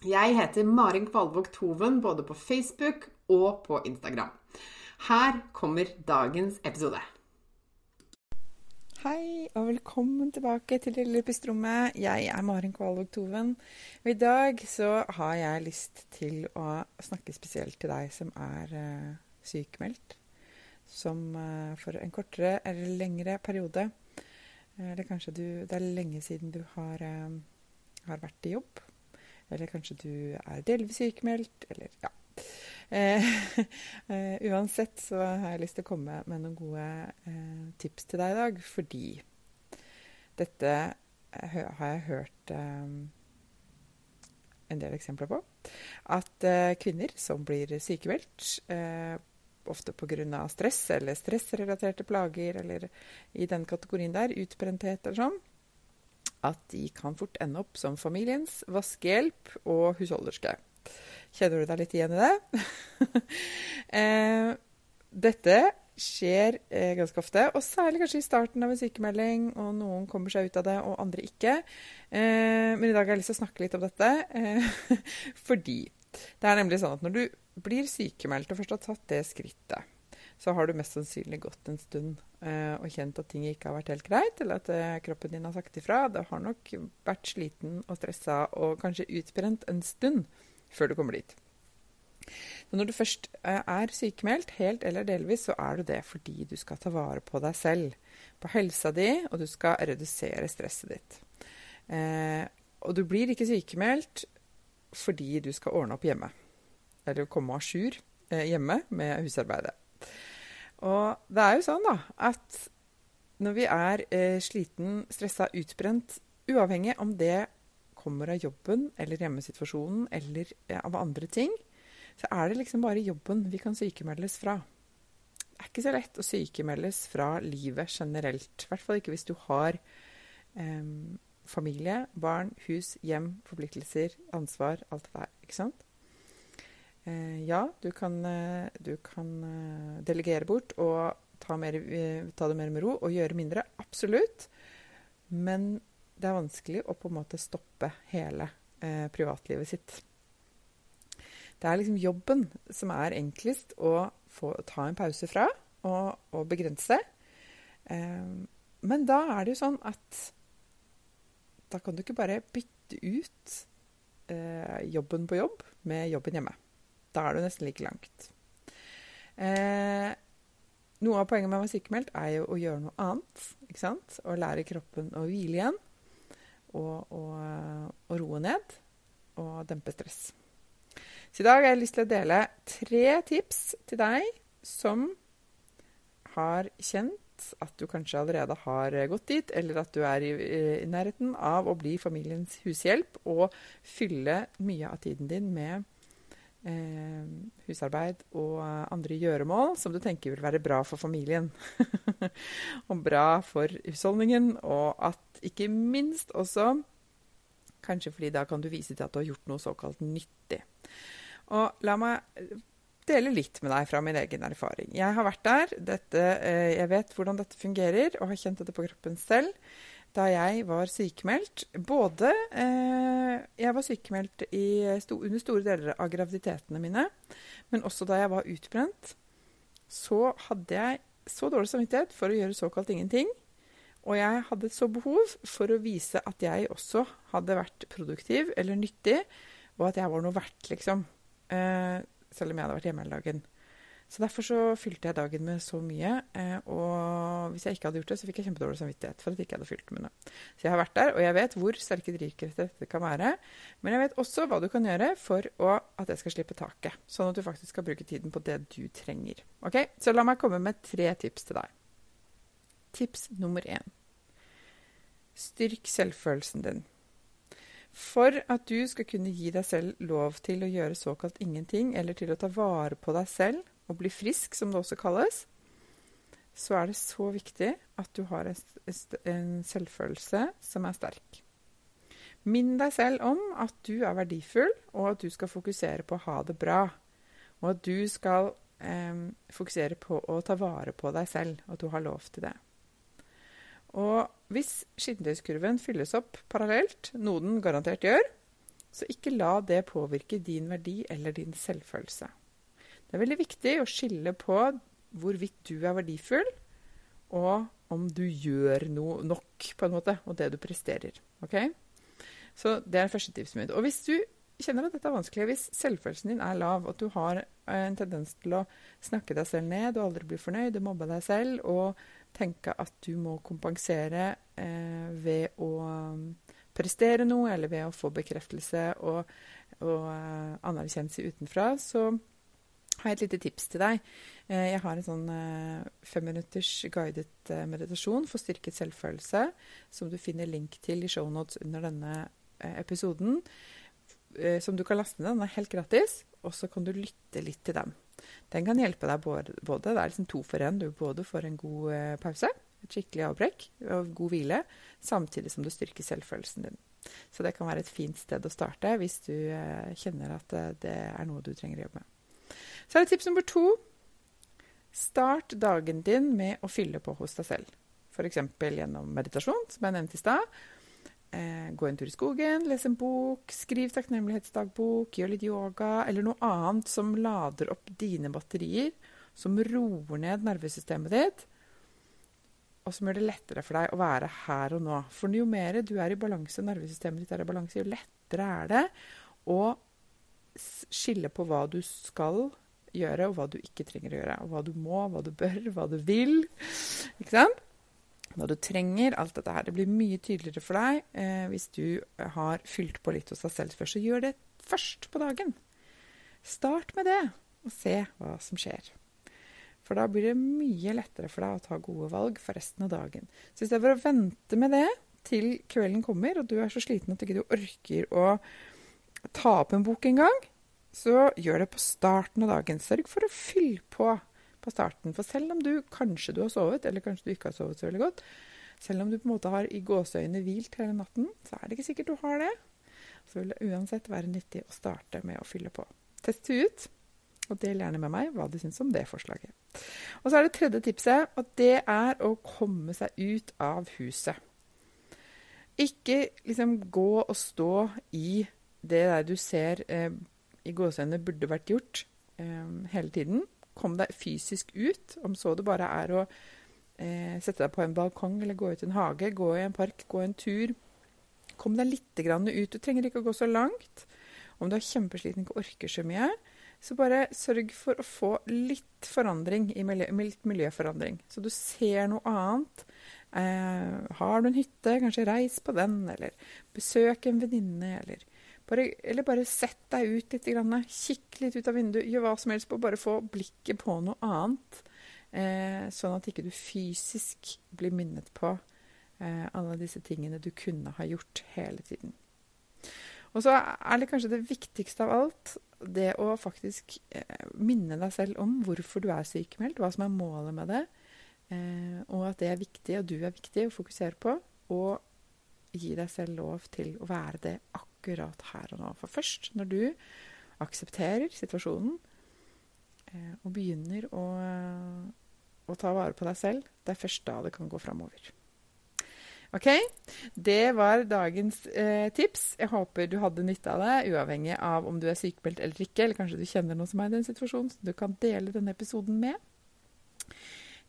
Jeg heter Marin Kvalvåg Toven både på Facebook og på Instagram. Her kommer dagens episode. Hei, og velkommen tilbake til lille pusterommet. Jeg er Maren Kvalvåg Toven. Og i dag så har jeg lyst til å snakke spesielt til deg som er uh, sykemeldt. Som uh, for en kortere eller lengre periode Eller kanskje du, det er lenge siden du har, uh, har vært i jobb. Eller kanskje du er delvis sykemeldt, eller ja. Eh, eh, uansett så har jeg lyst til å komme med noen gode eh, tips til deg i dag, fordi dette har jeg hørt en del eksempler på. At kvinner som blir sykemeldt, ofte pga. stress eller stressrelaterte plager, eller i den kategorien der, utbrenthet eller sånn, at de kan fort ende opp som familiens vaskehjelp og husholderske. Kjenner du deg litt igjen i det? eh, dette skjer eh, ganske ofte, og særlig kanskje i starten av en sykemelding. og Noen kommer seg ut av det, og andre ikke. Eh, men i dag har jeg lyst til å snakke litt om dette. Fordi det er nemlig sånn at når du blir sykemeldt og først har tatt det skrittet, så har du mest sannsynlig gått en stund eh, og kjent at ting ikke har vært helt greit, eller at eh, kroppen din har sagt ifra. Det har nok vært sliten og stressa og kanskje utbrent en stund før du kommer dit. Så når du først eh, er sykemeldt, helt eller delvis, så er du det fordi du skal ta vare på deg selv, på helsa di, og du skal redusere stresset ditt. og du blir ikke sykemeldt fordi du skal ordne opp hjemme, eller komme à jour hjemme med husarbeidet. Og det er jo sånn da, at når vi er eh, sliten, stressa, utbrent, uavhengig om det kommer av jobben eller hjemmesituasjonen eller eh, av andre ting, så er det liksom bare jobben vi kan sykemeldes fra. Det er ikke så lett å sykemeldes fra livet generelt. I hvert fall ikke hvis du har eh, familie, barn, hus, hjem, forpliktelser, ansvar, alt det der. Ikke sant? Eh, ja, du kan, eh, du kan, eh, delegere bort og ta, mer, ta, det mer med ro og gjøre mindre. Absolutt. Men det er vanskelig å på en måte stoppe hele eh, privatlivet sitt. Det er liksom jobben som er enklest å få, ta en pause fra og, og begrense. Eh, men da er det jo sånn at da kan du ikke bare bytte ut eh, jobben på jobb med jobben hjemme. Da er du nesten like langt. Eh, noe av poenget med å være sykemeldt er jo å gjøre noe annet. ikke sant? Å lære kroppen å hvile igjen. Og, og, og roe ned. Og dempe stress. Så i dag har jeg lyst til å dele tre tips til deg som har kjent at du kanskje allerede har gått dit, eller at du er i, i nærheten av å bli familiens hushjelp og fylle mye av tiden din med eh, husarbeid og andre gjøremål som du tenker vil være bra for familien. og bra for husholdningen, og at ikke minst også Kanskje fordi da kan du vise til at du har gjort noe såkalt nyttig. Og la meg dele litt med deg fra min egen erfaring. Jeg har vært der. Dette, eh, jeg vet hvordan dette fungerer og har kjent dette på kroppen selv. Da jeg var sykemeldt. Både eh, jeg var sykemeldt i, sto, under store deler av graviditetene mine, men også da jeg var utbrent, så hadde jeg så dårlig samvittighet for å gjøre såkalt ingenting. Og jeg hadde så behov for å vise at jeg også hadde vært produktiv eller nyttig, og at jeg var noe verdt, liksom. Eh, selv om jeg hadde vært hjemme hele dagen. Så derfor så fylte jeg dagen med så mye. Eh, og hvis jeg ikke hadde gjort det, så fikk jeg kjempedårlig samvittighet for at jeg ikke hadde fylt med noe. Så jeg har vært der, og jeg vet hvor sterke drivkrefter dette kan være. Men jeg vet også hva du kan gjøre for å, at jeg skal slippe taket. Sånn at du faktisk skal bruke tiden på det du trenger. Ok, Så la meg komme med tre tips til deg. Tips nummer én. Styrk selvfølelsen din. For at du skal kunne gi deg selv lov til å gjøre såkalt ingenting, eller til å ta vare på deg selv og bli frisk, som det også kalles, så er det så viktig at du har en selvfølelse som er sterk. Minn deg selv om at du er verdifull, og at du skal fokusere på å ha det bra. Og at du skal eh, fokusere på å ta vare på deg selv, og at du har lov til det. Og hvis skittentøyskurven fylles opp parallelt, noe den garantert gjør, så ikke la det påvirke din verdi eller din selvfølelse. Det er veldig viktig å skille på hvorvidt du er verdifull, og om du gjør noe nok, på en måte, og det du presterer. Ok? Så det er første tipset mitt. Og hvis du kjenner at dette er vanskelig, hvis selvfølelsen din er lav, at du har en tendens til å snakke deg selv ned og aldri bli fornøyd og mobbe deg selv, og tenke at du må kompensere eh, ved å um, prestere noe, eller ved å få bekreftelse og, og eh, anerkjennelse utenfra, så har jeg et lite tips til deg. Eh, jeg har en sånn eh, femminutters guidet eh, meditasjon for styrket selvfølelse, som du finner link til i shownotes under denne episoden. Som du kan laste ned. Den er helt gratis, og så kan du lytte litt til den. Den kan hjelpe deg både, Det er liksom to for én. Du både får en god pause, et skikkelig avbrekk og god hvile, samtidig som du styrker selvfølelsen din. Så det kan være et fint sted å starte hvis du kjenner at det er noe du trenger å jobbe med. Så er det tips nummer to. Start dagen din med å fylle på hos deg selv. F.eks. gjennom meditasjon, som jeg nevnte i stad eh, gå en tur i skogen, lese en bok, skriv takknemlighetsdagbok, gjør litt yoga eller noe annet som lader opp dine batterier, som roer ned nervesystemet ditt, og som gjør det lettere for deg å være her og nå. For jo mer du er i balanse, nervesystemet ditt er i balanse, jo lettere er det å skille på hva du skal gjøre, og hva du ikke trenger å gjøre. Og hva du må, hva du bør, hva du vil. Ikke sant? hva du trenger, alt dette her. Det blir mye tydeligere for deg eh, hvis du har fylt på litt hos deg selv først. Så gjør det først på dagen. Start med det, og se hva som skjer. For da blir det mye lettere for deg å ta gode valg for resten av dagen. Så istedenfor å vente med det til kvelden kommer, og du er så sliten at du ikke orker å ta opp en bok en gang, så gjør det på starten av dagen. Sørg for å fylle på på starten. For selv om du kanskje du har sovet, eller kanskje du ikke har sovet så veldig godt, selv om du på en måte har i gåseøyne hvilt hele natten, så er det ikke sikkert du har det. Så vil det uansett være nyttig å starte med å fylle på. Test ut, og del gjerne med meg hva du syns om det forslaget. Og så er det tredje tipset, og det er å komme seg ut av huset. Ikke liksom gå og stå i det der du ser eh, i gåsehendene burde vært gjort eh, hele tiden. Kom deg fysisk ut, om så det bare er å eh, sette deg på en balkong eller gå ut i en hage, gå i en park, gå en tur. Kom deg litt ut. Du trenger ikke å gå så langt. Om du er kjempesliten ikke orker så mye, så bare sørg for å få litt forandring i miljø, litt miljøforandring. Så du ser noe annet. Eh, har du en hytte, kanskje reis på den, eller besøk en venninne, eller bare, eller bare sett deg ut litt. Grann, kikk litt ut av vinduet. Gjør hva som helst på bare få blikket på noe annet. Eh, sånn at ikke du fysisk blir minnet på eh, alle disse tingene du kunne ha gjort hele tiden. Og så er det kanskje det viktigste av alt det å faktisk eh, minne deg selv om hvorfor du er sykemeldt, hva som er målet med det, eh, og at det er viktig, og du er viktig å fokusere på. Og gi deg selv lov til å være det akkurat akkurat her og nå. For først når du aksepterer situasjonen eh, og begynner å, å, ta vare på deg selv, det er først da det kan gå framover. Ok, det var dagens eh, tips. Jeg håper du hadde nytte av det, uavhengig av om du er sykemeldt eller ikke, eller kanskje du kjenner noen som er i den situasjonen, så du kan dele denne episoden med.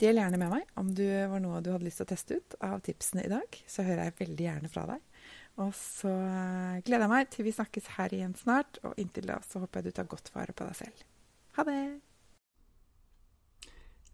Del gjerne med meg om du var noe du hadde lyst til å teste ut av tipsene i dag. Så hører jeg veldig gjerne fra deg. Og så eh, gleder jeg meg til vi snakkes her igjen snart. Og inntil da så håper jeg du tar godt vare på deg selv. Ha det!